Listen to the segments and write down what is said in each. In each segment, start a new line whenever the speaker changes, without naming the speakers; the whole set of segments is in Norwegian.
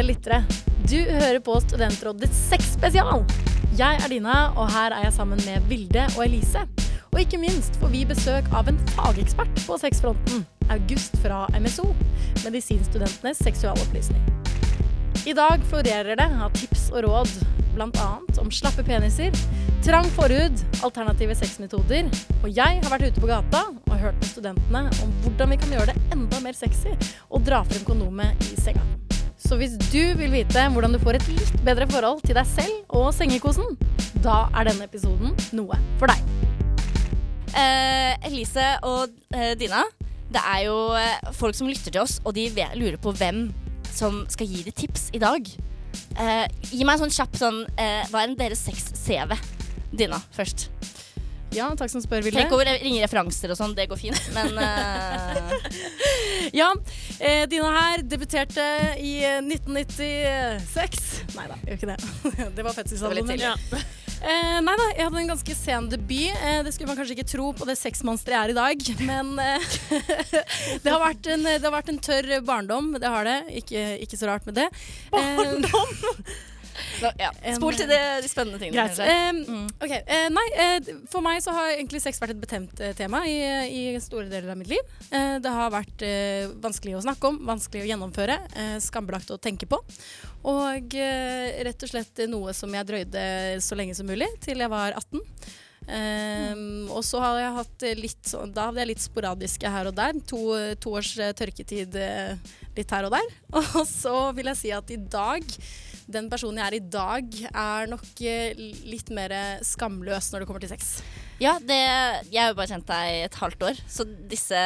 kjære lyttere. Du hører på Studentrådets sexspesial. Jeg er Dina, og her er jeg sammen med Vilde og Elise. Og ikke minst får vi besøk av en fagekspert på sexfronten. August fra MSO, Medisinstudentenes seksualopplysning. I dag florerer det av tips og råd, bl.a. om slappe peniser, trang forhud, alternative sexmetoder. Og jeg har vært ute på gata og hørt med studentene om hvordan vi kan gjøre det enda mer sexy og dra frem kondomet i senga. Så hvis du vil vite hvordan du får et litt bedre forhold til deg selv og sengekosen, da er denne episoden noe for deg.
Eh, Elise og eh, Dina, det er jo eh, folk som lytter til oss, og de lurer på hvem som skal gi dem tips i dag. Eh, gi meg en sånn kjapp sånn eh, Hva er deres sex-CV? Dina først.
Ja, takk som spør, Vilde.
Tenk over ringe referanser og sånn, det går fint, men uh...
Ja, eh, Dina her debuterte i eh, 1996. Nei da, gjør ikke det. det var fødselsalbumet.
tidlig.
Eh, nei da, jeg hadde en ganske sen debut. Eh, det skulle man kanskje ikke tro på det sexmonsteret jeg er i dag, men eh, det, har vært en, det har vært en tørr barndom. Det har det. Ikke, ikke så rart med det. Barndom?
Nå, ja. Spol til det, de spennende tingene.
Greit. Um, ok, eh, nei, uh, For meg så har egentlig sex vært et betemt uh, tema i, i store deler av mitt liv. Det har vært vanskelig å snakke om, vanskelig å gjennomføre, skambelagt å tenke på. Og rett og slett noe som jeg drøyde så lenge som mulig, til jeg var 18. Um, og så har jeg hatt litt Da hadde jeg litt sporadiske her og der. To, to års tørketid litt her og der. Og så vil jeg si at i dag den personen jeg er i dag, er nok eh, litt mer skamløs når det kommer til sex.
Ja, det, jeg har jo bare kjent deg et halvt år, så disse,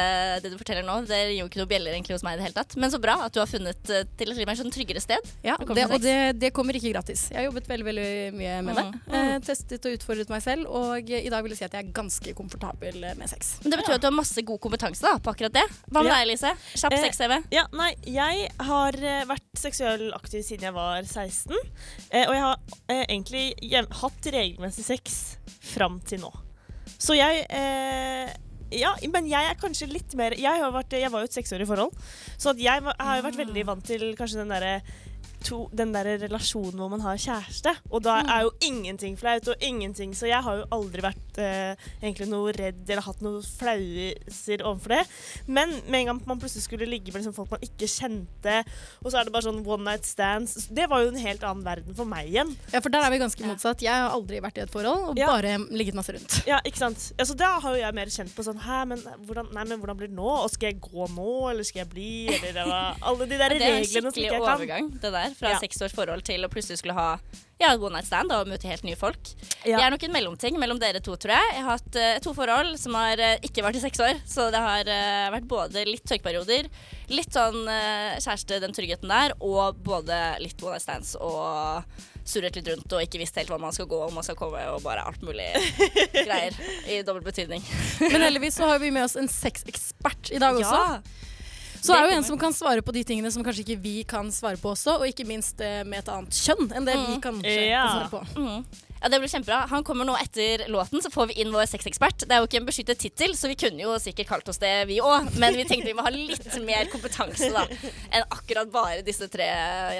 det du forteller nå, det gir jo ikke noe bjeller egentlig hos meg i det hele tatt. Men så bra at du har funnet eh, til et litt sånn tryggere sted.
Ja,
det
og det, det kommer ikke gratis. Jeg har jobbet veldig veldig mye med det.
Mm.
Eh, testet og utfordret meg selv, og i dag vil jeg si at jeg er ganske komfortabel med sex.
Men det betyr at du har masse god kompetanse da, på akkurat det. Hva med
Ja.
deg, Lise? Kjapp
Eh,
sex-CV.
Ja, nei, jeg har eh, vært seksuell aktiv siden jeg var 16. eh, og jeg har eh, egentlig hatt regelmessig sex fram til nå. Så jeg eh, Ja, men jeg er kanskje litt mer Jeg, vært, jeg var jo et seksårig forhold, så jeg, var- har jo vært veldig vant til kanskje den derre to, den der relasjonen hvor man har kjæreste. Og da er jo ingenting flaut, og ingenting Så jeg har jo aldri vært eh, egentlig noe redd eller hatt noen flauser overfor det. Men med en gang man plutselig skulle ligge med liksom folk man ikke kjente, og så er det bare sånn one night stands Det var jo en helt annen verden for meg igjen.
Ja, for der er vi ganske motsatt. Jeg har aldri vært i et forhold, og
Ja.
bare ligget masse rundt.
Ja, ikke sant? Ja, så da har jo jeg mer kjent på sånn Hæ, men hvordan, nei, men hvordan blir det nå? Og skal jeg gå nå, eller skal jeg bli? Eller det var alle de der
Det er en
reglene som
skikkelig
ikke jeg kan.
overgang, det der. Fra
Ja.
seks års forhold til å plutselig skulle ha ja, one night stand og møte helt nye folk.
Ja.
Jeg er nok en mellomting mellom dere to, tror jeg. Jeg har hatt uh, to forhold som har uh, ikke vært i seks år. Så det har uh, vært både litt tørkeperioder, litt sånn kjæreste, den tryggheten der, og både litt one night stands og surret litt rundt og ikke visst helt hva man skal gå, om man skal komme, og bare alt mulig greier i dobbel betydning.
Men heldigvis så har vi med oss en sexekspert i dag også.
Ja.
Så
det er
jo en som kan svare på de tingene som kanskje ikke vi kan svare på også, og ikke minst eh, med et annet kjønn enn det vi
Mm.
kanskje
Ja.
kan svare på.
Mm. Ja, Det blir kjempebra. Han kommer nå etter låten, så får vi inn vår sexekspert. Det er jo ikke en beskyttet tittel, så vi kunne jo sikkert kalt oss det, vi òg. Men vi tenkte vi må ha litt mer kompetanse da, enn akkurat bare disse tre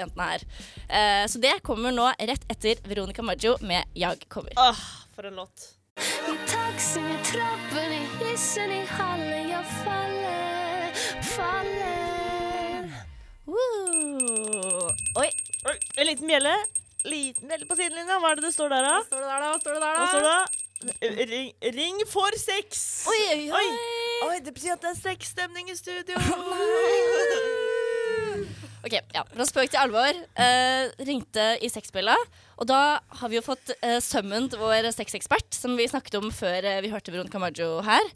jentene her. Uh, så det kommer nå rett etter Veronica Maggio med 'Jag kommer'.
Åh, for en låt.
I taxien, i trappen, i hissen, i hallen jeg faller, faller
Woo. Oi.
Oi, en liten bjelle. Liten bjelle på sidelinja. Hva er det det står der, da?
Står det der, da? Står det der,
Hva står det? da? Ring, ring for sex!
Oi, oi, oi.
Oi, det betyr at det er sexstemning i studio.
Ok, ja, Fra spøk til alvor. Eh, ringte i sexbjella. og da har vi jo fått eh, summoned vår sexekspert, som vi snakket om før eh, vi hørte Veronica Maggio her.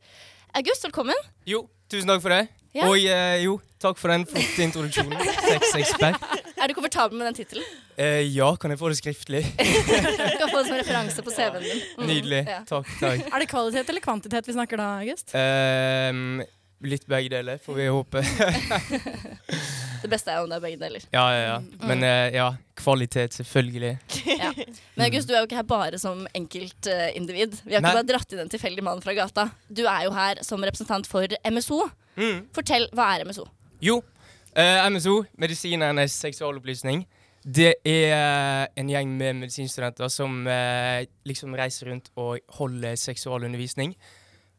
August, velkommen.
Jo, tusen takk for det.
Ja.
Og eh, jo, takk for den flotte introduksjonen. Sexekspert.
Er du komfortabel med den tittelen?
Eh, ja, kan jeg få det skriftlig?
Du kan få det som referanse på CV-en din. Mm,
Nydelig.
ja.
Takk, takk.
Er det kvalitet eller kvantitet vi snakker da, August?
Ehm, litt begge deler, får vi håpe.
Det beste er om det er begge deler.
ja, ja, ja. Men eh, ja, kvalitet, selvfølgelig.
Ja. Men August, du er jo ikke her bare som enkeltindivid. Vi har ikke
Nei.
bare dratt inn en tilfeldig mann fra gata. Du er jo her som representant for MSO.
Mm.
Fortell, hva er MSO?
Jo, uh, MSO, medisinernes seksualopplysning. Det er en gjeng med medisinstudenter som eh, liksom reiser rundt og holder seksualundervisning.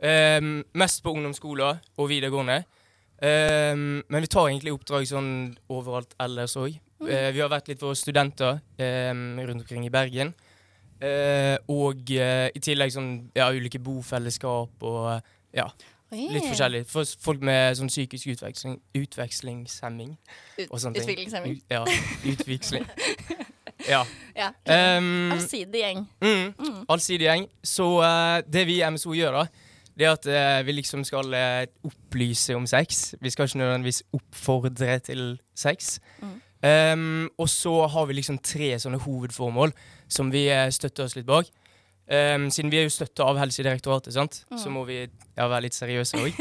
Eh, mest på ungdomsskoler og videregående. Um, men vi tar egentlig oppdrag sånn overalt ellers òg. vi har vært litt for studenter um, rundt omkring i Bergen. Uh, og uh, i tillegg sånn ja, ulike bofellesskap og ja, litt forskjellig. For folk med sånn psykisk utveksling, utvekslingshemming ting.
Utviklingshemming.
U- Ja, utveksling. ja.
Ja.
Um,
Allsidig gjeng.
mm,
Mm.
allsidig gjeng. Så uh, det vi i MSO gjør, da, det at eh, vi liksom skal eh, opplyse om sex. Vi skal ikke nødvendigvis oppfordre til sex.
Mm.
Um, og så har vi liksom tre sånne hovedformål som vi eh, støtter oss litt bak. Um, siden vi er jo støtta av Helsedirektoratet, sant? så
Mm.
må vi ja, være litt seriøse òg.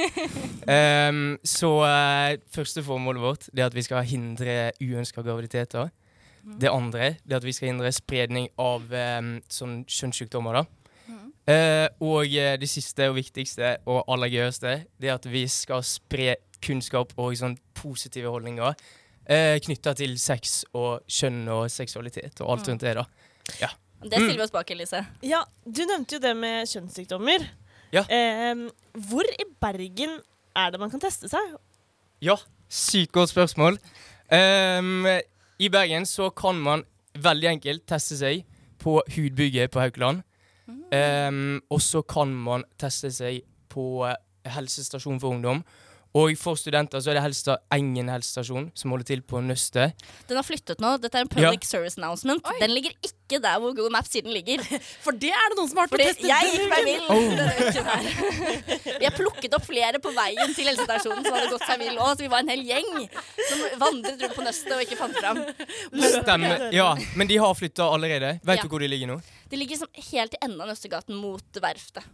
um, så eh, første formålet vårt det er at vi skal hindre uønska graviditeter.
Mm.
Det andre det er at vi skal hindre spredning av sånn kjønnssykdommer. da.
Mm.
Eh, og eh, det siste og viktigste og aller gøyeste det er at vi skal spre kunnskap og sånn positive holdninger eh, knytta til sex og kjønn og seksualitet og alt
Mm.
rundt det. da.
Det stiller vi oss bak, Elise.
Ja, du nevnte jo det med kjønnssykdommer.
Ja.
Eh, hvor i Bergen er det man kan teste seg?
Ja, sykt godt spørsmål. Ehm, I Bergen så kan man veldig enkelt teste seg på Hudbygget på Haukeland. Ehm, og så kan man teste seg på eh, helsestasjon for ungdom. Og for studenter så er det helst Engen helsestasjon, som holder til på Nøstet.
Den har flyttet nå. Dette er en public service announcement. Den ligger ikke der hvor Google Maps siden ligger.
For det er det noen som har vært og
jeg gikk meg vill
Oh.
Vi har plukket opp flere på veien til helsestasjonen som hadde gått seg vill òg, så vi var en hel gjeng som vandret rundt på nøstet og ikke fant fram.
Stemmer. Ja, men de har flytta allerede. Vet
Ja.
du hvor de ligger nå?
De ligger som helt i enden av Nøstegaten mot verftet.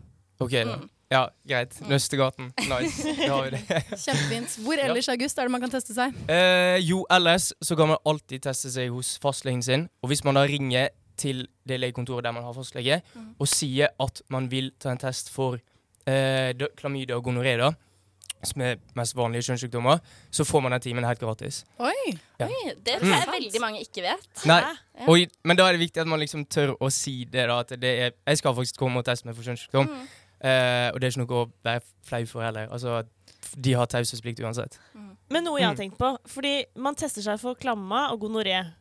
OK, da.
Mm.
Ja, greit. Nøstegaten. Nice. Da har vi det.
Kjempefint. Hvor ellers i august er det man kan teste seg?
Eh, jo, ellers så kan man alltid teste seg hos fastlegen sin. Og hvis man da ringer til det legekontoret der man har fastlege, og sier at man vil ta en test for eh, klamydia og gonoré, da, som er mest vanlige kjønnssykdommer, så får man den timen helt gratis.
Oi!
Ja.
Oi, det tror jeg veldig mange ikke vet.
Nei,
Ja.
og, men da er det viktig at man liksom tør å si det, da. At det er Jeg skal faktisk komme og teste meg for kjønnssykdom.
Mm.
Eh, og det er ikke noe å være flau for heller. Altså, de har taushetsplikt uansett.
Men noe jeg har
Mm.
tenkt på, fordi man tester seg for klamma og gonoré,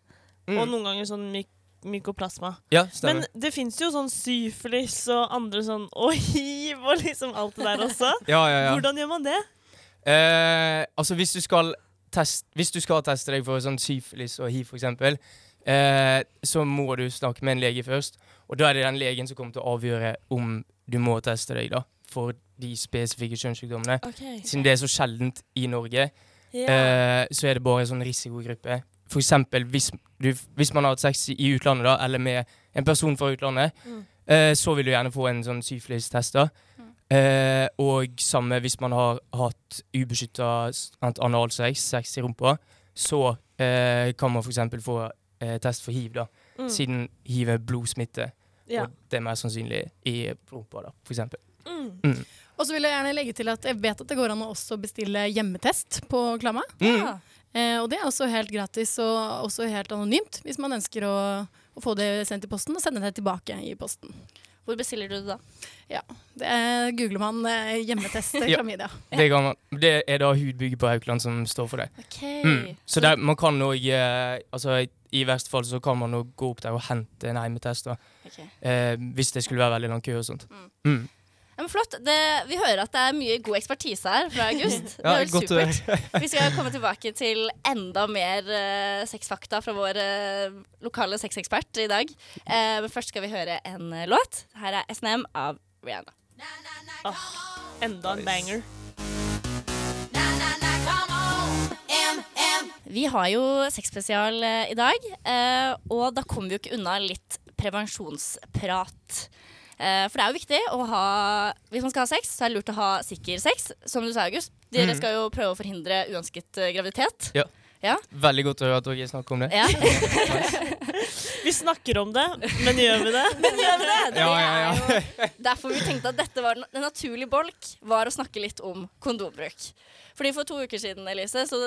Mm.
og noen ganger sånn myk mykoplasma.
Ja,
Men det fins jo sånn syfilis og andre sånn og hiv og liksom alt det der også.
ja, ja, ja.
Hvordan gjør man det?
Eh, altså hvis du skal test, Hvis du skal teste deg for sånn syfilis og hiv, for eksempel, eh, så må du snakke med en lege først. Og da er det den legen som kommer til å avgjøre om du må teste deg da, for de spesifikke kjønnssykdommene. Siden det er så sjeldent i Norge,
yeah.
eh, så er det bare sånn risikogruppe. For eksempel hvis, du, hvis man har hatt sex i utlandet, da, eller med en person fra utlandet,
Mm.
eh, så vil du gjerne få en sånn syfilis-test. da. Eh, og samme hvis man har hatt ubeskytta analsex, sex i rumpa, så eh, kan man f.eks. få test for hiv, da.
Mm.
Siden hiv er blodsmitte,
ja.
og det er mest sannsynlig i rumpa, da, for eksempel.
Mm.
Og så vil jeg gjerne legge til at jeg vet at det går an å også bestille hjemmetest på Klamma.
Mm.
Ja.
Eh, og det er også helt gratis og også helt anonymt, hvis man ønsker å, å få det sendt i posten og sende det tilbake i posten.
Hvor bestiller du det da?
Ja, Det er, googler man eh, hjemmetest
Ja.
klamydia.
Det, man, det er da Hudbygget på Haukeland som står for det.
Okay.
Mm. Så der, man kan òg eh, Altså, i, verste fall så kan man gå opp der og hente en hjemmetest. da. Eh, hvis det skulle være veldig lang kø og sånt.
Mm.
Mm.
Ja, men flott. Det, vi hører at det er mye god ekspertise her fra August. Det er
godt å
supert. Vi skal komme tilbake til enda mer uh, sexfakta fra vår uh, lokale sexekspert i dag. Uh, men først skal vi høre en uh, låt. Her er SNM av Rihanna.
Enda en banger.
Vi har jo sexspesial i dag, eh, og da kommer vi jo ikke unna litt prevensjonsprat. Eh, for det er jo viktig å ha Hvis man skal ha sex, så er det lurt å ha sikker sex. Som du sa, August. Dere
mm.
skal jo prøve å forhindre uønsket eh, graviditet.
Veldig godt å høre at dere snakker om det.
Ja.
Vi snakker om det, men gjør vi det?
Men gjør vi det? Det
Ja, ja, ja.
er derfor vi tenkte at dette var en naturlig bolk, var å snakke litt om kondombruk. Fordi For to uker siden Elise, så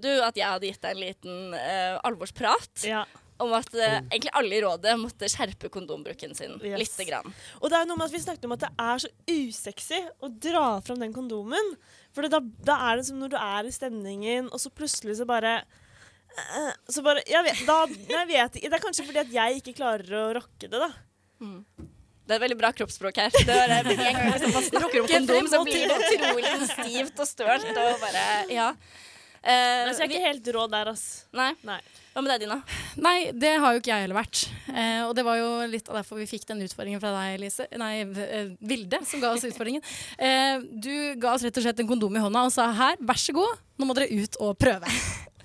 jo du at jeg hadde gitt deg en liten uh, alvorsprat
Ja.
Om at eh, egentlig alle i rådet måtte skjerpe kondombruken sin
Yes.
lite grann.
Og det er noe med at vi snakket om at det er så usexy å dra fram den kondomen. For da, da er det som når du er i stemningen, og så plutselig så bare uh, Så bare Jeg vet, da, jeg vet ikke. Det er kanskje fordi at jeg ikke klarer å rocke det, da.
Det er et veldig bra kroppsspråk her. Det er, en gang hvis man snakker om kondom, så blir det utrolig stivt og stølt. Og bare, ja. Eh,
Altså, jeg er
vi,
ikke helt rå der, ass.
nei.
Nei.
Hva med deg, Dina?
Nei, det har jo ikke jeg heller vært. Uh, og det var jo litt av derfor vi fikk den utfordringen fra deg, Elise. Nei, eh, Vilde, som ga oss utfordringen. Eh, du ga oss rett og slett en kondom i hånda og sa her, vær så god, nå må dere ut og prøve.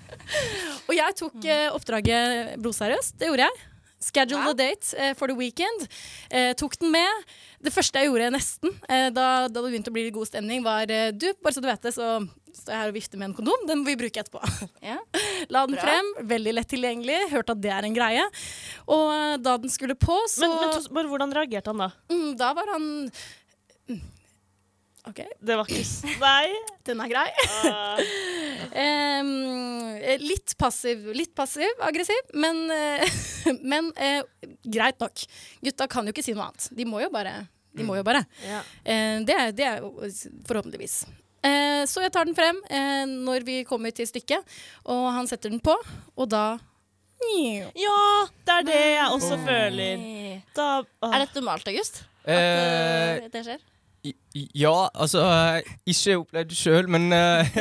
og jeg tok eh, oppdraget blodseriøst. Det gjorde jeg. Schedule
Wow.
the date for the weekend. Eh, tok den med. Det første jeg gjorde nesten, eh, da, da det begynte å bli god stemning, var eh, du, bare så du vet det, så står jeg her og vifter med en kondom. Den må vi bruke etterpå.
Ja.
La den
Bra.
frem, veldig lett tilgjengelig. Hørte at det er en greie. Og eh, da den skulle på, så
Men, men bare hvordan reagerte han da?
mm, Da var han mm, OK,
Det var ikke Nei.
den er grei. Uh. Eh, litt passiv, litt passiv-aggressiv, men, eh, men uh, greit nok. Gutta kan jo ikke si noe annet. De må jo bare. De må jo bare.
ja.
Uh, det, er, det er forhåpentligvis. Eh, så jeg tar den frem når vi kommer til stykket, og han setter den på, og da
ja, det er det jeg også føler. Da, ah.
Er dette normalt, August? At det skjer?
Ja, altså eh, Ikke opplevd det sjøl, men eh,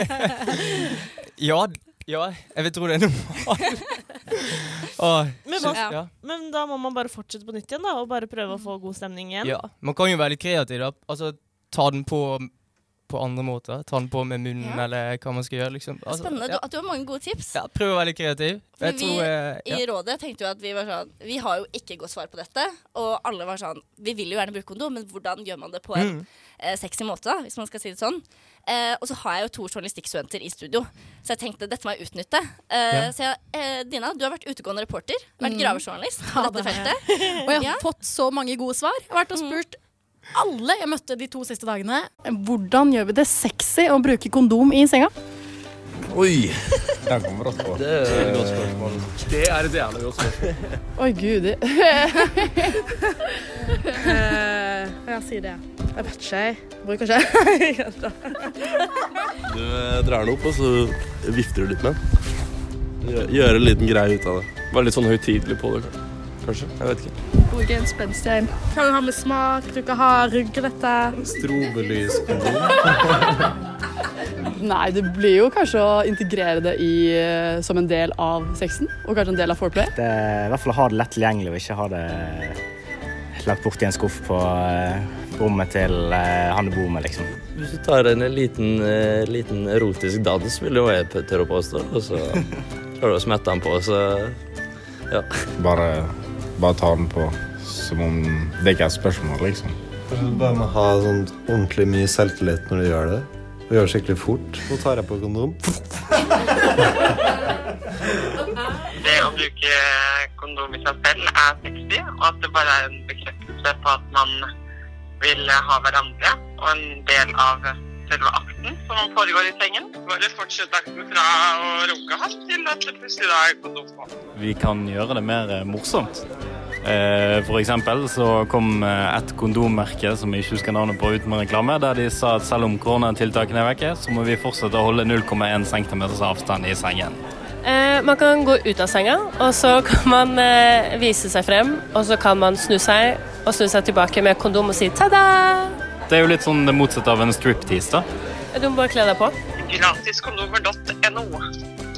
ja, ja, jeg vil tro det er normalt. Åh,
Men,
så- ja.
men da må man bare fortsette på nytt igjen, da, og bare prøve å få god stemning igjen.
ja. Man kan jo være litt kreativ, da. Altså, ta den på på andre måter. Ta den på med munnen,
Ja.
eller hva man skal gjøre. liksom. Altså,
Spennende.
ja.
Du, at du har mange gode tips.
Ja, prøv å være litt kreativ. Jeg
vi
tror eh, ja.
I rådet tenkte jo at vi var sånn Vi har jo ikke godt svar på dette. Og alle var sånn Vi vil jo gjerne bruke kondom, men hvordan gjør man det på en
Mm.
eh, sexy måte, da, hvis man skal si det sånn? Eh, og så har jeg jo to journalistikkstudenter i studio, så jeg tenkte dette må jeg utnytte. Eh,
Ja.
Så jeg, eh, Dina, du har vært utegående reporter, vært
Mm.
gravejournalist på
Ja,
dette feltet.
Og jeg har
Ja.
fått så mange gode svar. Jeg har vært og spurt alle jeg møtte de to siste dagene. Hvordan gjør vi det sexy å bruke kondom i senga?
Oi!
Den kommer brått på.
Det er et godt spørsmål.
Det er et jævlig godt spørsmål.
Oi, gud. uh, ja, si det. Jeg vet ikke, jeg. Bruker ikke.
Du eh, drar den opp, og så vifter du litt med den. Gjør, gjør en liten greie ut av det.
Være litt sånn høytidelig på det, kanskje. Jeg vet ikke.
Bruke en spenstein. en. Kan du ha med smak, du kan ha ruglete.
Strobelyskondom.
Nei, det blir jo kanskje å integrere det i, eh, som en del av sexen, og kanskje en del av foreplay.
Det I hvert fall å ha det lett tilgjengelig og ikke ha det lagt bort i en skuff på eh, rommet til eh, han du bor med, liksom.
Hvis du tar en liten, liten erotisk dans, vil jo jeg tørre å påstå, og så klarer du å smette den på, så ja.
Bare, bare ta den på som om det ikke er et spørsmål, liksom.
Kanskje du bare må ha sånn ordentlig mye selvtillit når du gjør det. Og gjør det skikkelig fort. Nå tar jeg på kondom.
Det å bruke kondom i seg selv er sexy, og at det bare er en bekreftelse på at man vil ha hverandre, og en del av selve akten som foregår i sengen. Bare fortsett akten fra å runke hardt til at det plutselig er på på.
Vi kan gjøre det mer eh, morsomt. Eh, For eksempel så kom eh, et kondommerke som jeg ikke husker navnet på uten reklame, der de sa at selv om koronatiltakene er vekke, så må vi fortsette å holde 0,1 cm avstand i sengen.
Eh, man kan gå ut av senga, og så kan man vise seg frem. Og så kan man snu seg og snu seg tilbake med kondom og si ta-da!
Det er jo litt sånn det motsatte av en striptease, da.
Du må bare kle deg på.
Gratiskondomer.no.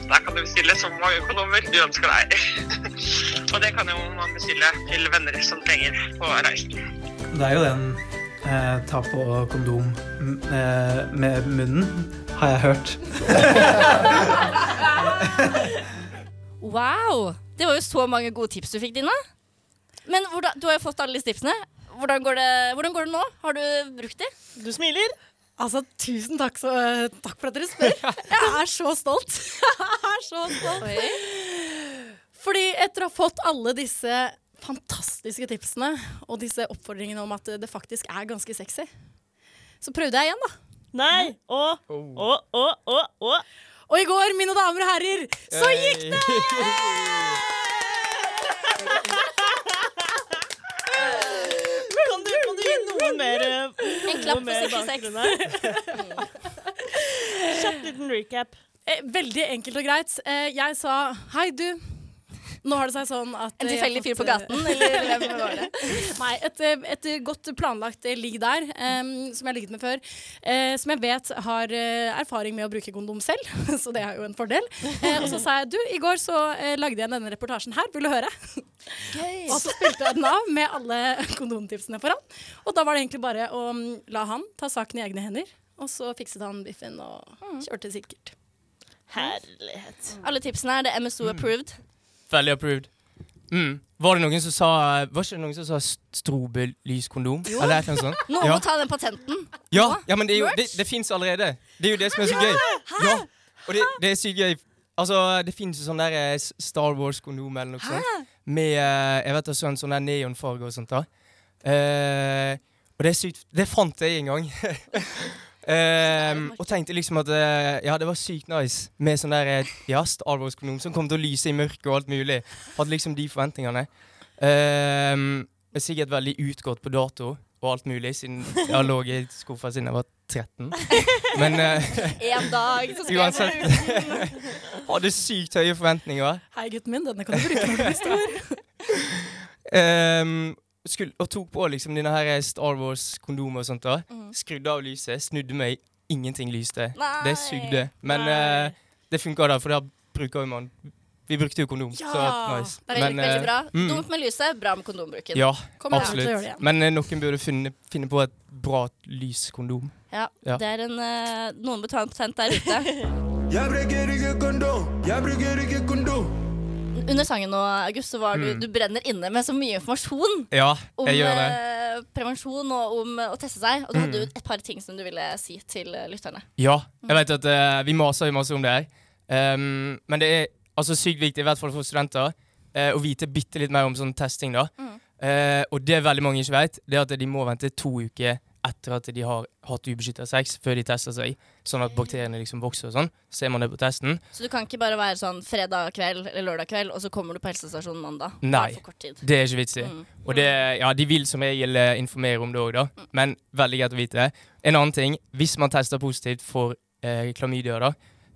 Der kan du bestille så mange kondomer du ønsker deg. og det kan jo man bestille til venner som trenger på reisen.
Det er jo den eh, ta på kondom eh, med munnen, har jeg hørt.
Wow! Det var jo så mange gode tips du fikk, Dina. Men hvordan, du har jo fått alle disse tipsene. Hvordan går, det, hvordan går det nå? Har du brukt det?
Du smiler.
Altså, tusen takk, så, takk for at dere spør. Jeg er så stolt. Jeg er så stolt. Fordi etter å ha fått alle disse fantastiske tipsene og disse oppfordringene om at det faktisk er ganske sexy, så prøvde jeg igjen, da.
Nei! Og, og, og, og, og.
Og i går, mine damer og herrer, så gikk det!
Kan du, kan du gi noe mer eh,
En klapp for sexy
bakgrunn her? Kjapp liten recap.
Eh, Veldig enkelt og greit. Eh, Jeg sa hei, du. Nå har det seg sånn at
En
eh,
tilfeldig fyr på gaten,
eh,
eller hvem var det?
Nei, et, eh, et godt planlagt ligg der, um, som jeg har ligget med før. Uh, som jeg vet har uh, erfaring med å bruke kondom selv, så det er jo en fordel. Uh, og så sa jeg du, i går så lagde jeg denne reportasjen her, vil du høre? Og så spilte jeg den av med alle kondomtipsene foran. Og da var det egentlig bare å mm, la han ta saken i egne hender, og så fikset han biffen og kjørte sikkert.
Herlighet.
Alle tipsene er det MSO approved.
Veldig approved. Mm. Var det noen som sa Var ikke det noen som sa strobelyskondom? Eller annet sånt?
Noen
ja.
må ta den patenten.
Ja, ja, men det, er jo, det, det fins allerede. Det er jo det som er så gøy. Ja, og det, det er sykt gøy. Altså, det fins jo sånn der eh, Star Wars-kondom eller noe sånt. Med eh, jeg vet også, en sånn der neonfarge og sånt. da Eh, Og det er sykt Det fant jeg en gang. Ehm, og tenkte liksom at eh, ja, det var sykt nice med sånn der jazz, alvorskonom, som kom til å lyse i mørket og alt mulig. Hadde liksom de forventningene. Um, er sikkert veldig utgått på dato og alt mulig, siden jeg har ligget i skuffa siden jeg var 13. Men eh,
En dag så skal jeg
uansett Hadde sykt høye forventninger.
Hei, gutten min, denne kan du bruke når du blir stor.
Ehm, skulle, og tok på liksom dine her Star Wars-kondomer og sånt. da
Mm.
Skrudde av lyset, snudde meg, ingenting lyste.
Nei.
Det sugde. Men eh, det funka da, for da bruker jo man Vi brukte jo kondom.
Ja!
Så nice.
Det er veldig,
Men,
veldig
eh,
bra.
mm,
Dumt med lyset, bra med kondombruken.
Ja,
å
absolutt.
det igjen.
Men uh, noen burde finne, finne på et bra lyskondom.
Ja,
Ja.
det er en uh, Noen bør ta en patent der ute.
Jeg bruker ikke kondom, jeg bruker ikke kondom.
Under sangen nå, August, så var du,
Mm.
du brenner inne med så mye informasjon.
Ja,
om
jeg det.
eh, prevensjon og om eh, å teste seg. Og du hadde jo
Mm.
et par ting som du ville si til eh, lytterne.
Ja, jeg vet at eh, vi maser jo masse om det her. Um, men det er altså sykt viktig, i hvert fall for studenter, eh, å vite bitte litt mer om sånn testing. da.
Mm.
Eh, og det veldig mange ikke vet, det er at de må vente to uker etter at de har hatt ubeskytta sex, før de tester seg. Sånn at bakteriene liksom vokser og sånn. Ser man det på testen.
Så du kan ikke bare være sånn fredag kveld eller lørdag kveld, og så kommer du på helsestasjonen mandag.
Nei,
tid.
det er ikke vits i.
Mm.
Og det, ja, de vil som regel eh, informere om det òg, da. Men veldig greit å vite. En annen ting, hvis man tester positivt for eh, klamydia, da,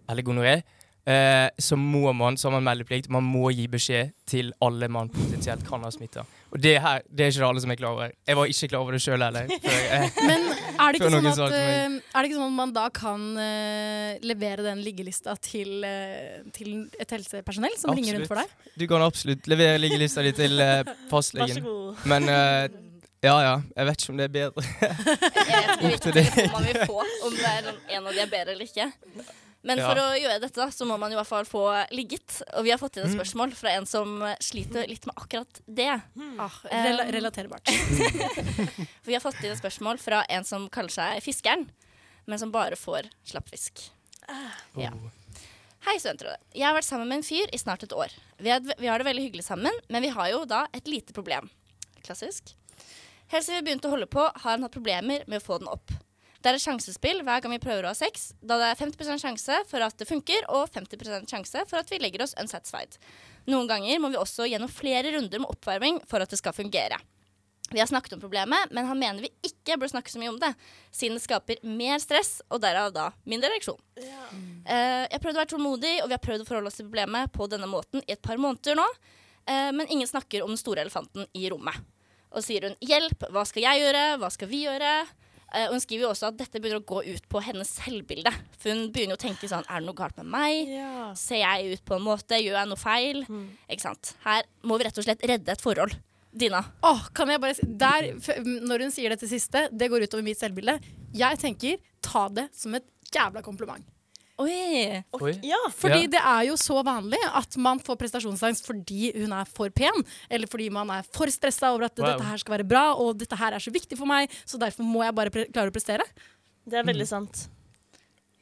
eller gonoré, eh, så må man, så har man meldeplikt, man må gi beskjed til alle man potensielt kan ha smitta. Og det her, det er ikke det alle som er klar over. Jeg var ikke klar over det sjøl heller. før jeg-
Men er det, ikke sånn at, eh, er det ikke sånn at man da kan uh, levere den liggelista til, uh, til et helsepersonell som ringer rundt for deg?
Du kan absolutt levere liggelista di til eh,
Vær
fastlegen.
så god.
Men eh, ja ja, jeg vet ikke om det er bedre.
Jeg vet ikke hvilken telefon man vil få, om det er en av de er bedre eller ikke. Men
Ja.
for å gjøre dette da, så må man i hvert fall få ligget. Og vi har fått inn et
Mm.
spørsmål fra en som sliter litt med akkurat det.
Ah, rela relaterbart.
For vi har fått inn et spørsmål fra en som kaller seg Fiskeren, men som bare får slappfisk. Ja. Hei, studentrådet. Jeg har vært sammen med en fyr i snart et år. Vi, er, vi har det veldig hyggelig sammen, men vi har jo da et lite problem. Klassisk. Helt siden vi begynte å holde på, har han hatt problemer med å få den opp. Det er et sjansespill hver gang vi prøver å ha sex, da det er 50% sjanse for at det funker, og 50% sjanse for at vi legger oss unsatisfied. Noen ganger må vi også gjennom flere runder med oppvarming for at det skal fungere. Vi har snakket om problemet, men han mener vi ikke bør snakke så mye om det, siden det skaper mer stress, og derav da mindre ereksjon. Eh, jeg prøvde å være tålmodig, og vi har prøvd å forholde oss til problemet på denne måten i et par måneder nå, eh, men ingen snakker om den store elefanten i rommet. Og sier hun 'hjelp, hva skal jeg gjøre, hva skal vi gjøre'? Eh, og hun skriver jo også at dette begynner å gå ut på hennes selvbilde. For hun begynner jo å tenke sånn Er det noe galt med meg? Ser jeg ut på en måte? Gjør jeg noe feil? Ikke sant? Her må vi rett og slett redde et forhold. Dina.
Åh, kan jeg bare der, Når hun sier dette siste, det går utover mitt selvbilde. Jeg tenker ta det som et jævla kompliment.
Oi.
Oi.
Ja,
Fordi
Ja.
det er jo så vanlig at man får prestasjonsangst fordi hun er for pen, eller fordi man er for stressa over at
Wow.
dette her skal være bra, og dette her er så viktig for meg, så derfor må jeg bare pre klare å prestere.
Det er veldig sant.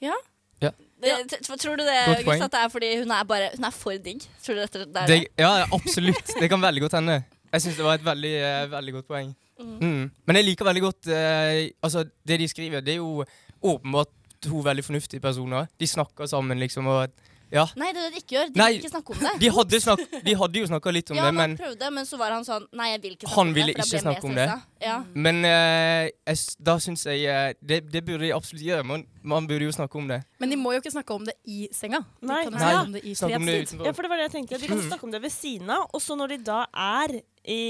Ja.
Ja.
Tror du det, August, at det er fordi hun er, bare, hun er for digg? Tror du dette, det er
Det,
det?
ja, absolutt. Det kan veldig godt hende. Jeg syns det var et veldig, uh, veldig godt poeng. Mm. Men jeg liker veldig godt uh, Altså, det de skriver, det er jo åpenbart to veldig fornuftige personer. De snakker sammen, liksom, og Ja.
Nei, det er det de ikke gjør. De
Nei,
vil ikke snakke om det.
De hadde, snak de hadde jo snakka litt om
ja,
det, men
prøvde, men så var han sånn Nei, jeg vil ikke snakke om det. Han ville
ikke snakke om det.
Ja.
Men uh, jeg, da syns jeg uh, det, det burde de absolutt gjøre. Man, man burde jo snakke om det.
Men de må jo ikke snakke om det i senga. De
Nei.
kan snakke om det i
snakk om det
fredstid.
Ja, for det var det jeg tenkte. De kan snakke om det ved siden av, og så når de da er i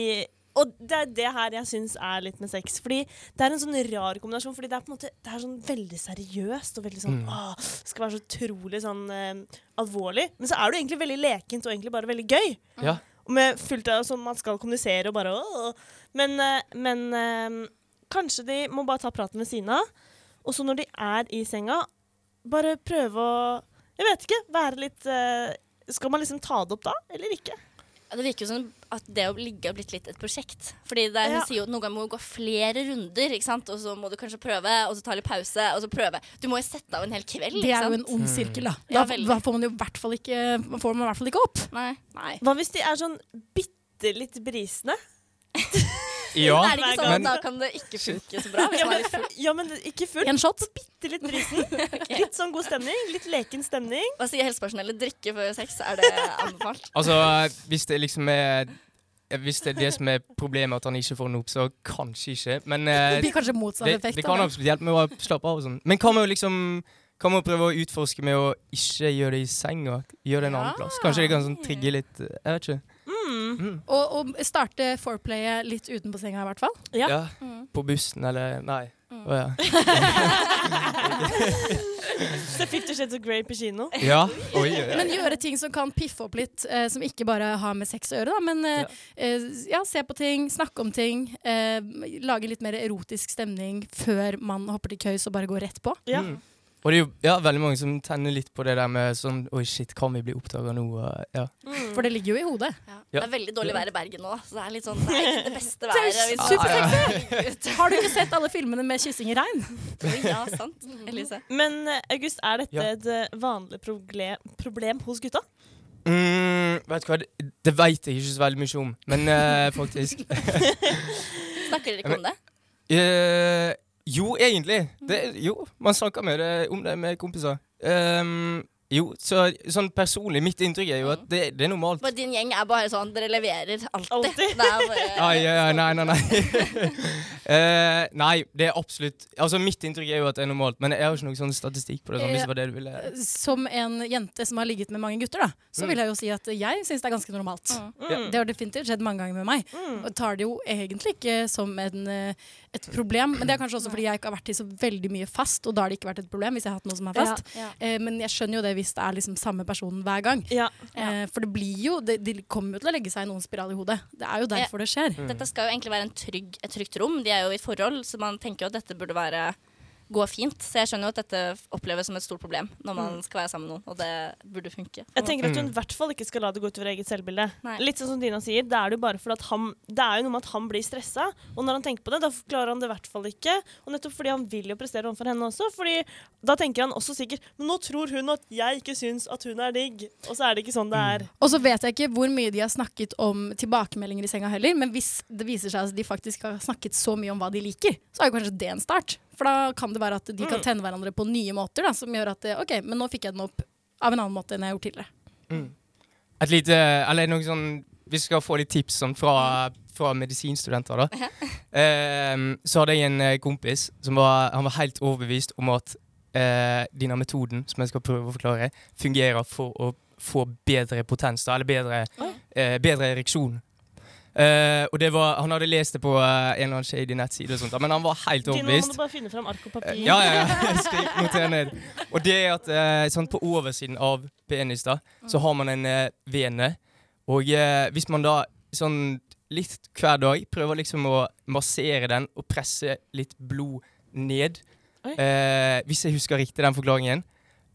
Og det er det her jeg syns er litt med sex. Fordi det er en sånn rar kombinasjon. Fordi det er på en måte Det er sånn veldig seriøst og veldig sånn
Mm.
åh, skal være så utrolig sånn eh, alvorlig. Men så er det jo egentlig veldig lekent og egentlig bare veldig gøy.
Ja.
Og med fullt av sånn man skal kommunisere og bare åh. Men, eh, men eh, kanskje de må bare ta praten ved siden av. Og så når de er i senga, bare prøve å Jeg vet ikke. Være litt eh, Skal man liksom ta det opp da, eller ikke?
Ja, det virker jo som at det å ligge har blitt litt et prosjekt. Fordi det er,
Ja.
Hun sier jo at noen ganger må du gå flere runder, ikke sant? og så må du kanskje prøve, og så ta litt pause, og så prøve. Du må jo sette av en hel kveld.
Det er jo en ond sirkel, da. Da,
ja,
da får man jo i hvert fall ikke, får man i hvert fall ikke opp.
Nei.
Hva hvis de er sånn bitte litt brisende?
Ja,
er det ikke sånn
men-
at da kan det ikke funke så bra? Hvis
Ja,
man er
men,
litt full?
ja, men ikke fullt.
En shot?
Bitte litt brisen. Litt sånn god stemning. Litt leken stemning.
Hva sier helsepersonellet? Drikke før sex? Er det anbefalt?
Altså, hvis det liksom er Hvis det er det som er problemet, at han ikke får den opp, så kanskje ikke. Men eh,
Det blir kanskje motsatt
det,
effekt
Det kan absolutt hjelpe med å slappe av og sånn. Men kan man jo liksom kan man prøve å utforske med å ikke gjøre det i senga? Gjøre det en annen plass? Kanskje det kan sånn trigge litt eh, Jeg vet ikke. Mm.
Og, og starte foreplayet litt utenpå senga, i hvert fall.
Ja. På bussen eller Nei.
Mm.
Oh, ja.
Så Fifty Shades of Grey på kino.
Ja. Oi, oi, oi.
Men gjøre ting som kan piffe opp litt, eh, som ikke bare har med sex å gjøre. Da. Men eh, eh, ja, se på ting, snakke om ting. Eh, lage litt mer erotisk stemning før man hopper til køys og bare går rett på.
Mm. Og det er jo ja, veldig mange som tenner litt på det der med sånn Oi, shit, kan vi bli oppdaga nå? Ja. Mm.
For det ligger jo i hodet.
Det er veldig dårlig vær i Bergen nå, da. Så det er litt sånn Det er ikke det beste
Det er
været.
Har du ikke sett alle filmene med kyssing i regn?
Ja, sant. Elise.
Men eh, August, er dette
Ja.
et eh, vanlig proble problem hos gutta?
Mm, vet du hva, det, det veit jeg ikke så veldig mye om, men uh, faktisk.
Snakker dere ikke om det?
Eh, jo, egentlig. Det, jo, man snakker mer om det med kompiser. Ehm, jo, så sånn personlig, mitt inntrykk er jo at det, det er normalt.
Men din gjeng er bare sånn Dere leverer alltid. Det er bare,
Ai, ai, ai, nei, nei, nei. uh, nei, det er absolutt Altså, Mitt inntrykk er jo at det er normalt, men jeg har ikke noen sånn statistikk på det. Sånn, hvis det var det du ville
Som en jente som har ligget med mange gutter, da, så
Mm.
vil jeg jo si at jeg syns det er ganske normalt.
Mm.
Det har definitivt skjedd mange ganger med meg. Og tar det jo egentlig ikke som en, eh, et problem. Men det er kanskje også fordi jeg ikke har vært i så veldig mye fast, og da har det ikke vært et problem hvis jeg har hatt noe som er fast.
Ja, ja.
Uh, men jeg skjønner jo det hvis det er liksom samme personen hver gang. Eh, for det blir jo det, De kommer jo til å legge seg i noen spiral i hodet. Det er jo derfor det skjer.
Dette skal jo egentlig være en trygg, et trygt rom. De er jo i forhold, så man tenker jo at dette burde være gå fint. Så jeg skjønner jo at dette oppleves som et stort problem når man
Mm.
skal være sammen med noen, og det burde funke.
Jeg tenker at hun
Mm.
i hvert fall ikke skal la det gå utover eget selvbilde.
Nei.
Litt sånn som Dina sier, det er det jo bare for at han Det er jo noe med at han blir stressa, og når han tenker på det, da klarer han det i hvert fall ikke. Og nettopp fordi han vil jo prestere overfor henne også, Fordi da tenker han også sikkert Men nå tror hun at jeg ikke syns at hun er digg, og så er det ikke sånn det er.
Og så vet jeg ikke hvor mye de har snakket om tilbakemeldinger i senga heller, men hvis det viser seg at de faktisk har snakket så mye om hva de liker, så er jo kanskje det en start. For da kan det være at de kan
Mm.
tenne hverandre på nye måter, da, som gjør at det, OK, men nå fikk jeg den opp av en annen måte enn jeg har gjort tidligere.
Mm. Et lite Eller noe sånn Hvis vi skal få litt tips sånn fra, fra medisinstudenter, da. Ehm, så hadde jeg en eh, kompis som var, han var helt overbevist om at eh, denne metoden, som jeg skal prøve å forklare, fungerer for å få bedre potens, da, eller bedre, eh, bedre ereksjon. Eh, og det var, Han hadde lest det på uh, en eller annen shady nettside, og sånt, men han var helt
overbevist. nå må du bare finne fram ark og papir.
Ja, ja, ja. Skriv, noter ned. Og det er at sånn på oversiden av penis da, så har man en vene. Og hvis man da sånn litt hver dag prøver liksom å massere den og presse litt blod ned Hvis jeg husker riktig den forklaringen,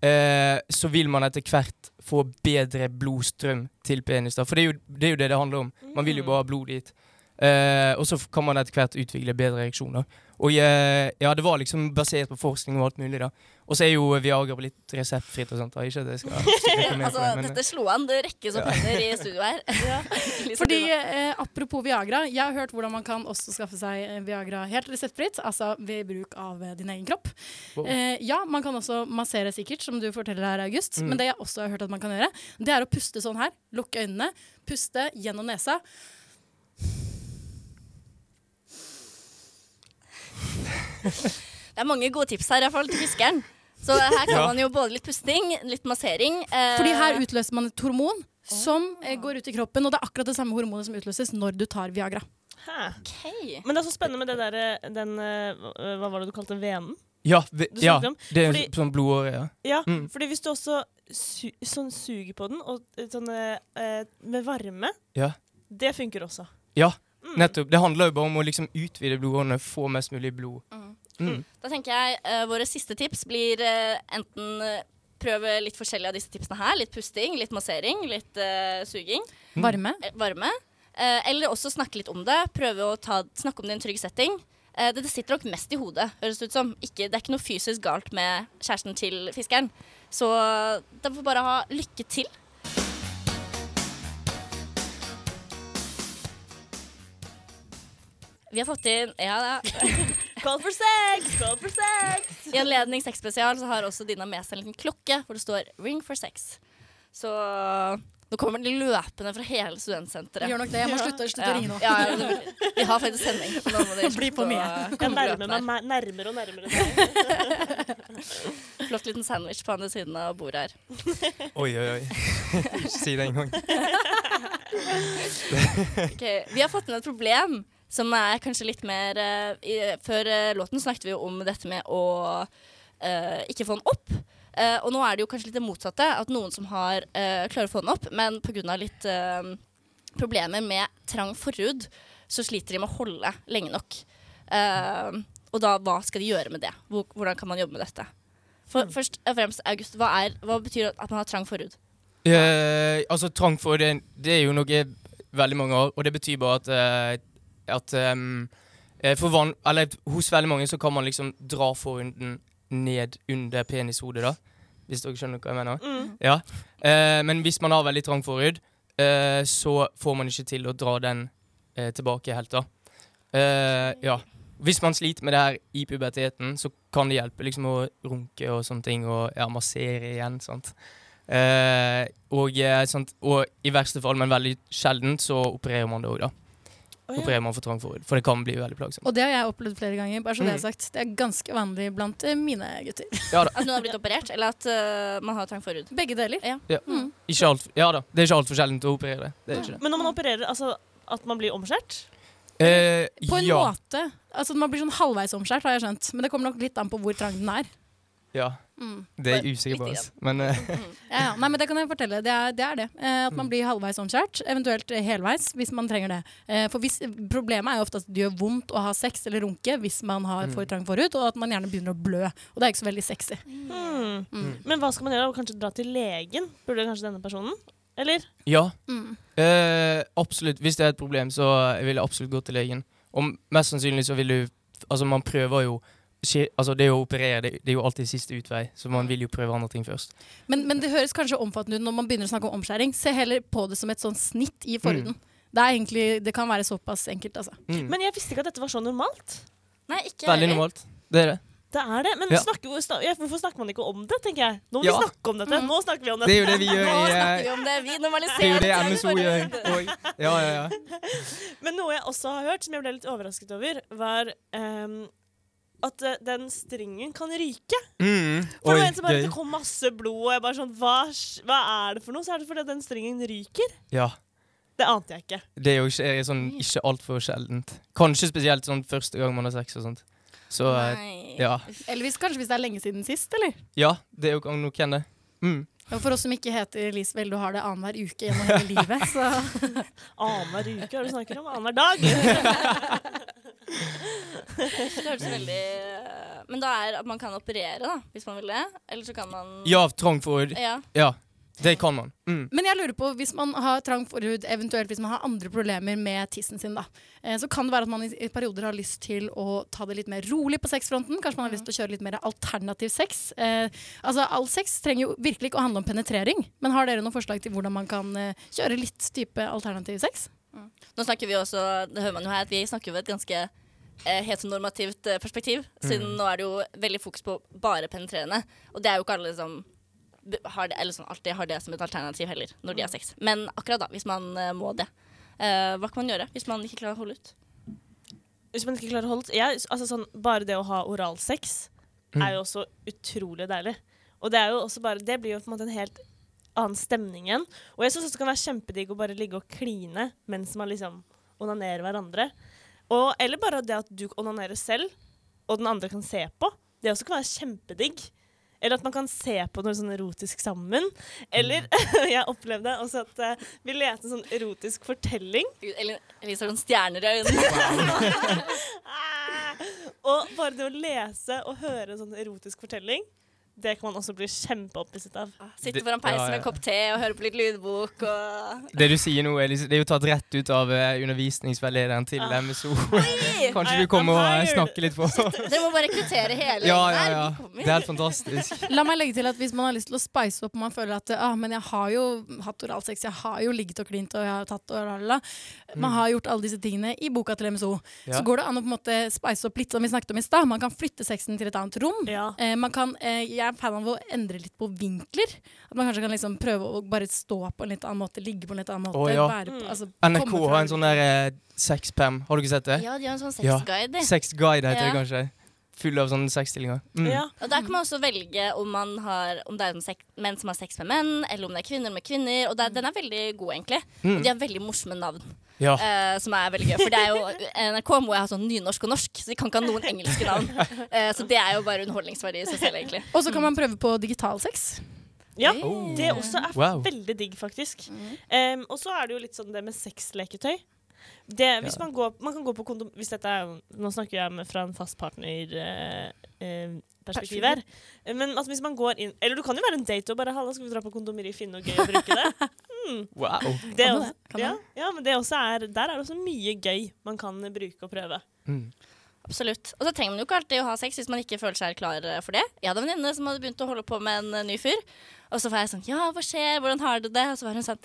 så vil man etter hvert få bedre blodstrøm til penis. da For det er jo det er jo det, det handler om. Man vil jo bare ha blod dit. Eh, og så kan man etter hvert utvikle bedre reaksjoner. Og uh, ja, det var liksom basert på forskning og alt mulig, da. Og så er jo Viagra blitt reseptfritt og sånt. Da. Ikke at jeg skal
altså,
det, men,
dette slo an. Det rekkes opp hender i studio her.
Fordi eh, Apropos Viagra, jeg har hørt hvordan man kan også skaffe seg eh, Viagra helt reseptfritt, altså ved bruk av eh, din egen kropp.
Wow.
Eh, ja, man kan også massere sikkert, som du forteller her, August.
Mm.
Men det jeg også har hørt at man kan gjøre, det er å puste sånn her. Lukke øynene, puste gjennom nesa.
Det er mange gode tips her, iallfall til fiskeren. Så her kan
Ja.
man jo både litt pusting, litt massering. eh,
Fordi her utløser man et hormon som eh, går ut i kroppen, og det er akkurat det samme hormonet som utløses når du tar Viagra.
Okay. Men det er så spennende med det der, den eh, Hva var det du kalte venen?
ja, vi, ja, det er
fordi-
sånn blodåre, ja.
Ja,
Mm.
fordi hvis du også su sånn suger på den, og eh, sånn eh, eh, med varme,
ja.
det funker også.
Ja,
Mm.
nettopp. Det handler jo bare om å liksom utvide blodårene, få mest mulig blod. Mm.
Da tenker jeg uh, våre siste tips blir uh, enten eh, prøve litt forskjellig av disse tipsene her. Litt pusting, litt massering, litt uh, suging.
Mm. Varme.
Eh, varme. Eh, eller også snakke litt om det. Prøve å ta, snakke om det i en trygg setting. Eh, det, det sitter nok mest i hodet, høres det ut som. Ikke, det er ikke noe fysisk galt med kjæresten til fiskeren. Så da får bare ha lykke til. Vi har fått inn Ja da.
Call for sex! Call for sex!
I anledning sexspesial så har også Dina med seg en liten klokke hvor det står 'Ring for sex'. Så nå kommer de løpende fra hele studentsenteret.
Gjør nok det. Jeg må slutte- slutte å ringe nå.
Ja, ja, det- vi har faktisk sending. Nå må de
Bli på
å
Jeg nærmer meg nærmere og nærmere.
Flott liten sandwich på andre siden av bordet her.
Oi, oi, oi. Ikke si det engang.
okay. Vi har fått inn et problem som er kanskje litt mer eh, i, Før eh, låten snakket vi jo om dette med å eh, ikke få den opp. Eh, og nå er det jo kanskje litt det motsatte. At noen som har eh, klarer å få den opp, men pga. litt problemer med trang forhud, så sliter de med å holde lenge nok. Uh, og da, hva skal de gjøre med det? Hvordan kan man jobbe med dette? For, Først og fremst, August, hva, er, hva betyr at man har trang forhud?
Uh, altså, trang forhud, det, det er jo noe veldig mange har, og det betyr bare at, eh, at for van, eller, Hos veldig mange så kan man liksom dra forhuden ned under penishodet, da. Hvis dere skjønner hva jeg mener?
Mm.
Ja. Uh, men hvis man har veldig trang forhud, uh, så får man ikke til å dra den uh, tilbake helt, da. Ja. Hvis man sliter med det her i puberteten, så kan det hjelpe liksom å runke og sånne ting, og ja, massere igjen. sant? Og, sånt, og i verste fall, men veldig sjelden, så opererer man det òg, da.
Å, ja.
Opererer man for trang forhud. For det kan bli veldig plagsomt.
Og det har jeg opplevd flere ganger. bare så Det
mm.
jeg har sagt. Det er ganske vanlig blant eh, mine gutter.
Ja da.
At noen har blitt operert, eller at uh, man har trang forhud?
Begge deler.
Ja.
Ja. Ikke alt, ja da. Det er ikke altfor sjeldent å operere det. det, ikke det.
Men når man opererer, altså at man blir omskjært?
Eh,
På en
ja.
måte. Altså Man blir sånn halvveis omskjært, har jeg skjønt. Men det kommer nok litt an på hvor trang den er.
ja.
Mm.
Det er jeg usikker på, Oss. Men eh,
Ja, ja. Nei, men det kan jeg fortelle. Det er det. Er det. Eh, at
Mm.
man blir halvveis omskjært, eventuelt eh, helveis, hvis man trenger det. Eh, for hvis, Problemet er jo ofte at det gjør vondt å ha sex eller runke hvis man har
Mm.
for trang forhud, og at man gjerne begynner å blø. Og det er ikke så veldig sexy.
Mm.
Mm.
Men hva skal man gjøre? Kanskje dra til legen? Burde kanskje denne personen? Eller?
ja.
Mm.
Eh, absolutt. Hvis det er et problem, så vil jeg absolutt gå til legen. Og mest sannsynlig så vil du Altså, man prøver jo Altså, det å operere, det, det er jo alltid siste utvei, så man vil jo prøve andre ting først.
Men, men det høres kanskje omfattende ut når man begynner å snakke om omskjæring. Se heller på det som et sånn snitt i forhuden.
Mm.
Det, er egentlig, det kan være såpass enkelt, altså.
Men jeg visste ikke at dette var så normalt.
Nei, ikke
Veldig normalt. Det er det.
Det er det, men
Ja.
snakker, hvorfor snakker man ikke om det, tenker jeg? Nå må
Ja.
vi snakke om dette! Nå snakker vi om
Det er jo det vi gjør
Nå snakker vi om det. Vi
Det er jo det MSO gjør. Ja, ja, ja.
Men noe jeg også har hørt, som jeg ble litt overrasket over, var ehm, at uh, den stringen kan ryke.
Mm.
For det var en som bare, det kom masse blod, og jeg bare sånn hva, hva er det for noe? Så er det fordi den stringen ryker.
Ja.
Det ante jeg ikke.
Det er jo ikke, er sånn, ikke altfor sjeldent. Kanskje spesielt sånn første gang man har sex og sånt. Så eh,
Nei.
ja.
Eller hvis, kanskje hvis det er lenge siden sist, eller?
Ja, det er jo kan nok hende. Mm.
Og for oss som ikke heter Elisabeth, du har det annenhver uke gjennom hele livet, så
Annenhver uke, hva er det du snakker om? Annenhver dag?
Det høres veldig Men da er at man kan operere, da, hvis man vil det. Eller så kan man
Ja, trang forhud.
Ja.
Ja. Det kan man. Mm.
Men jeg lurer på, hvis man har trang forhud, eventuelt hvis man har andre problemer med tissen sin, da, eh, så kan det være at man i, i perioder har lyst til å ta det litt mer rolig på sexfronten. Kanskje man har lyst til å kjøre litt mer alternativ sex. Eh, altså, all sex trenger jo virkelig ikke å handle om penetrering, men har dere noen forslag til hvordan man kan eh, kjøre litt type alternativ sex?
Nå snakker vi også, det hører man jo her, at vi snakker jo et ganske eh, heteronormativt eh, perspektiv. Siden
Mm.
nå er det jo veldig fokus på bare penetrerende. Og det er jo ikke alle som har det, eller sånn, alltid har det som et alternativ heller, når de har sex. Men akkurat da, hvis man eh, må det. eh, hva kan man gjøre hvis man ikke klarer å holde ut?
Hvis man ikke klarer å holde ut? Ja, altså sånn, Bare det å ha oralsex
Mm.
er jo også utrolig deilig. Og det er jo også bare Det blir jo på en måte en helt annen stemningen. Og jeg syns det kan være kjempedigg å bare ligge og kline mens man liksom onanerer hverandre. Og, eller bare det at du onanerer selv, og den andre kan se på. Det også kan være kjempedigg. Eller at man kan se på noe sånn erotisk sammen. Eller jeg opplevde også at uh, vi leste en sånn erotisk fortelling.
Eller Elise har noen stjerner i øynene.
Og bare det å lese og høre en sånn erotisk fortelling, det kan man også bli kjempeopphisset av.
Sitte foran peisen
ja, ja.
med en kopp te og høre på litt lydbok og
Det du sier nå, Elise, det er jo tatt rett ut av eh, undervisningsveilederen til MSO. Kanskje du kommer og snakker litt på
Dere må bare rekruttere hele
Ja, ja, ja. Det er helt fantastisk.
La meg legge til at hvis man har lyst til å spice opp og man føler at ah, men jeg har jo hatt oralsex, jeg har jo ligget og klint og jeg har tatt og lalala. Man
Mm.
har gjort alle disse tingene i boka til MSO.
Ja.
Så går det an å på en måte spice opp litt som vi snakket om i stad. Man kan flytte sexen til et annet rom. Eh, man kan, eh, jeg er fan av å endre litt på vinkler. At man kanskje kan liksom prøve å bare stå på en litt annen måte, ligge på en litt annen måte.
Oh, ja.
være på, altså,
NRK har en sånn der eh, sexpam. Har du ikke sett det?
Ja, de har en sånn sexguide, Ja.
Sexguide heter
Ja.
det kanskje. Full av sånne sexstillinger. Mm.
Og der kan man også velge om, man har, om det er sex, menn som har sex med menn, eller om det er kvinner med kvinner. Og det, den er veldig god, egentlig.
Mm.
Og de har veldig morsomme navn.
Ja.
Uh, som er veldig gøy. For det er jo, NRK må jo ha sånn nynorsk og norsk, så de kan ikke ha noen engelske navn. Uh, så det er jo bare underholdningsverdi i seg selv, egentlig.
Og så kan man prøve på digital sex.
Ja,
Oh.
det også er
Wow.
veldig digg, faktisk. Um, og så er det jo litt sånn det med sexleketøy. Det, hvis
Ja.
man, går, man kan gå på kondom hvis dette er, Nå snakker jeg med, fra en fast partner-perspektiv
eh,
her. Eh, Men altså, hvis man går inn Eller du kan jo være en date og bare 'Halla, skal vi dra på kondomeri, finne noe gøy å bruke det?' Mm.
Wow.
Det også.
Kan
ja, ja, men det også er, der er det også mye gøy man kan bruke og prøve.
Mm.
Absolutt. Og så trenger man jo ikke alltid å ha sex hvis man ikke føler seg klar eh, for det. Jeg hadde en venninne som hadde begynt å holde på med en eh, ny fyr. Og så var jeg sånn Ja, hva skjer? Hvordan har du det? Og så var hun sånn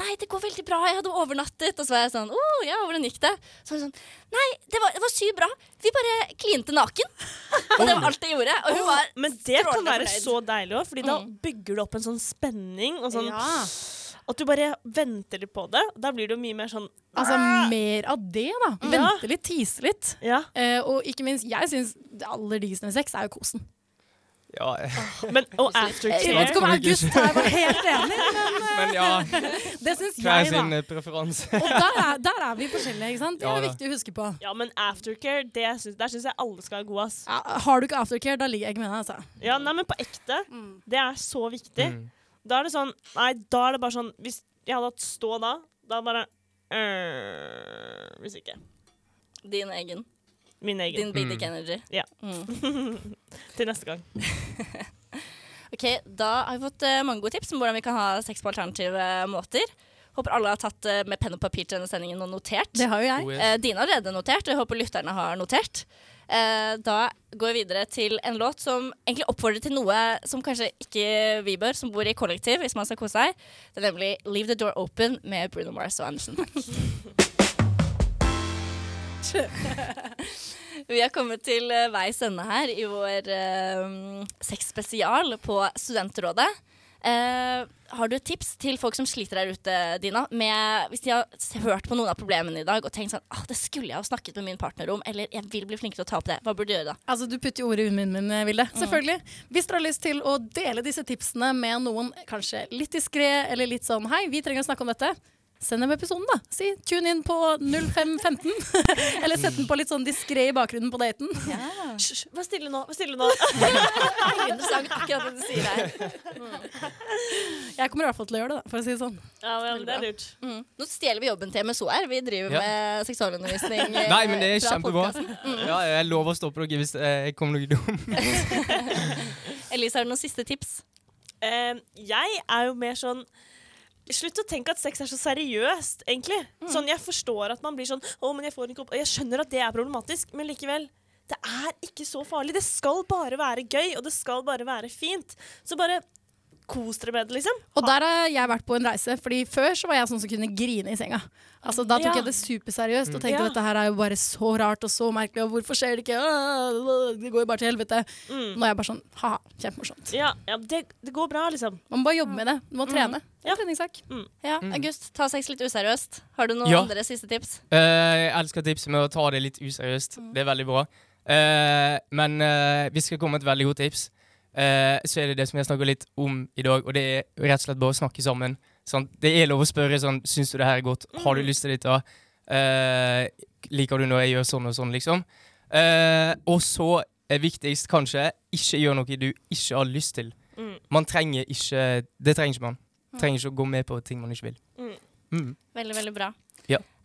Nei, det går veldig bra. Jeg hadde overnattet. Og så var jeg sånn Å ja, hvordan gikk det? Så var hun sånn Nei, det var, det var sykt bra. Vi bare klinte naken. og det var alt jeg gjorde. Og hun var
Men det kan være
fornøyd.
så deilig òg, Fordi da
Mm.
bygger du opp en sånn spenning. Og sånn,
Ja.
At du bare venter litt på det. Da blir det jo mye mer sånn
Altså mer av det, da.
Ja.
Vente litt, tise litt. Eh, og ikke minst, jeg syns det aller diggeste med sex er jo kosen.
Ja.
Men, og aftercare
Jeg vet ikke om August her var helt enig, men, eh,
Men ja.
det syns jeg, da.
sin preferanse.
Og der er, der er vi forskjellige, ikke sant? Det er
ja,
viktig å huske på.
Ja, men aftercare, det syns, der syns jeg alle skal ha god, ass.
Ja, har du ikke aftercare, da ligger jeg ikke med deg, altså.
Ja, nei, men på ekte.
Mm.
Det er så viktig.
Mm.
Da er det sånn Nei, da er det bare sånn Hvis jeg hadde hatt stå da, da bare øh, Hvis ikke.
Din egen.
Min egen.
Din big dick energy.
Ja.
Mm.
Til neste gang.
Ok, Da har vi fått eh, mange gode tips om hvordan vi kan ha sex på alternative måter. Håper alle har tatt eh, med penn og papir til denne sendingen og notert.
Det har jo jeg.
Oh, yes.
Eh, Dine har allerede notert, og jeg håper lytterne har notert. Eh, da går vi videre til en låt som egentlig oppfordrer til noe som kanskje ikke vi bør, som bor i kollektiv, hvis man skal kose seg. Det er nemlig 'Leave the Door Open' med Bruno Mars og Andersen Paak. Vi har kommet til eh, veis ende her i vår uh, sexspesial på Studentrådet. Eh, har du et tips til folk som sliter der ute, Dina? Med, hvis de har hørt på noen av problemene i dag og tenkt sånn ah, det skulle jeg ha snakket med min partner om, eller jeg vil bli flinkere til å ta opp det. Hva burde du gjøre da?
Altså, Du putter jo ordet i munnen min, Vilde. Selvfølgelig. Hvis dere har lyst til å dele disse tipsene med noen kanskje litt diskré, eller litt sånn hei, vi trenger å snakke om dette. Send dem episoden, da. Si tune inn på 0515. eller sett den på litt sånn diskré i bakgrunnen på daten.
Hysj, vær stille nå. Vær stille nå.
Veldig interessant akkurat det du sier der.
Jeg kommer i hvert fall til å gjøre det, da, for å si det sånn.
ja, men det er lurt.
Mm. Nå stjeler vi jobben til MSO her. Vi driver
Ja.
med seksualundervisning. eh,
Nei, men det er
fra
kjempebra.
Mm.
Ja, jeg lover å stoppe dere hvis eh, jeg kommer noe dumt.
Elise, har du noen siste tips?
Uh, jeg er jo mer sånn Slutt å tenke at sex er så seriøst, egentlig. Sånn, Jeg forstår at man blir sånn Å, men jeg får ikke opp jeg skjønner at det er problematisk, men likevel. Det er ikke så farlig. Det skal bare være gøy, og det skal bare være fint. Så bare kos dere med det, liksom.
Og der har jeg vært på en reise, Fordi før så var jeg sånn som kunne grine i senga. Altså Da tok
Ja.
jeg det superseriøst og tenkte
Ja.
at dette her er jo bare så rart og så merkelig, og hvorfor skjer det ikke? Det går jo bare til helvete. Nå er jeg bare sånn ha-ha, kjempemorsomt.
Ja, ja det, det går bra, liksom.
Man må bare jobbe med det. Du må trene. Mm. Ja. Treningssak. Mm.
Ja, August, ta sex litt useriøst. Har du noen
Ja.
andre siste tips?
Uh, jeg elsker tipset med å ta det litt useriøst. Det er veldig bra. Uh, men uh, vi skal komme med et veldig godt tips. Eh, så er det det som jeg snakker litt om i dag, og det er rett og slett bare å snakke sammen. Sant? Det er lov å spørre sånn Syns du det her er godt? Har du lyst til dette? Eh, liker du når jeg gjør sånn og sånn, liksom? Eh, og så er viktigst kanskje ikke gjør noe du ikke har lyst til.
Mm.
Man trenger ikke Det trenger ikke man. Trenger ikke å gå med på ting man ikke vil. Mm.
Veldig, veldig bra.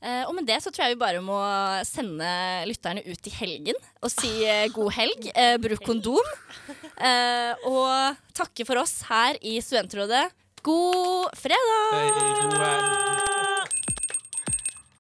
Eh, og med det så tror jeg vi bare må sende lytterne ut i helgen og si eh, god helg. Eh, bruk kondom. Og takke for oss her i Studentrådet. God fredag!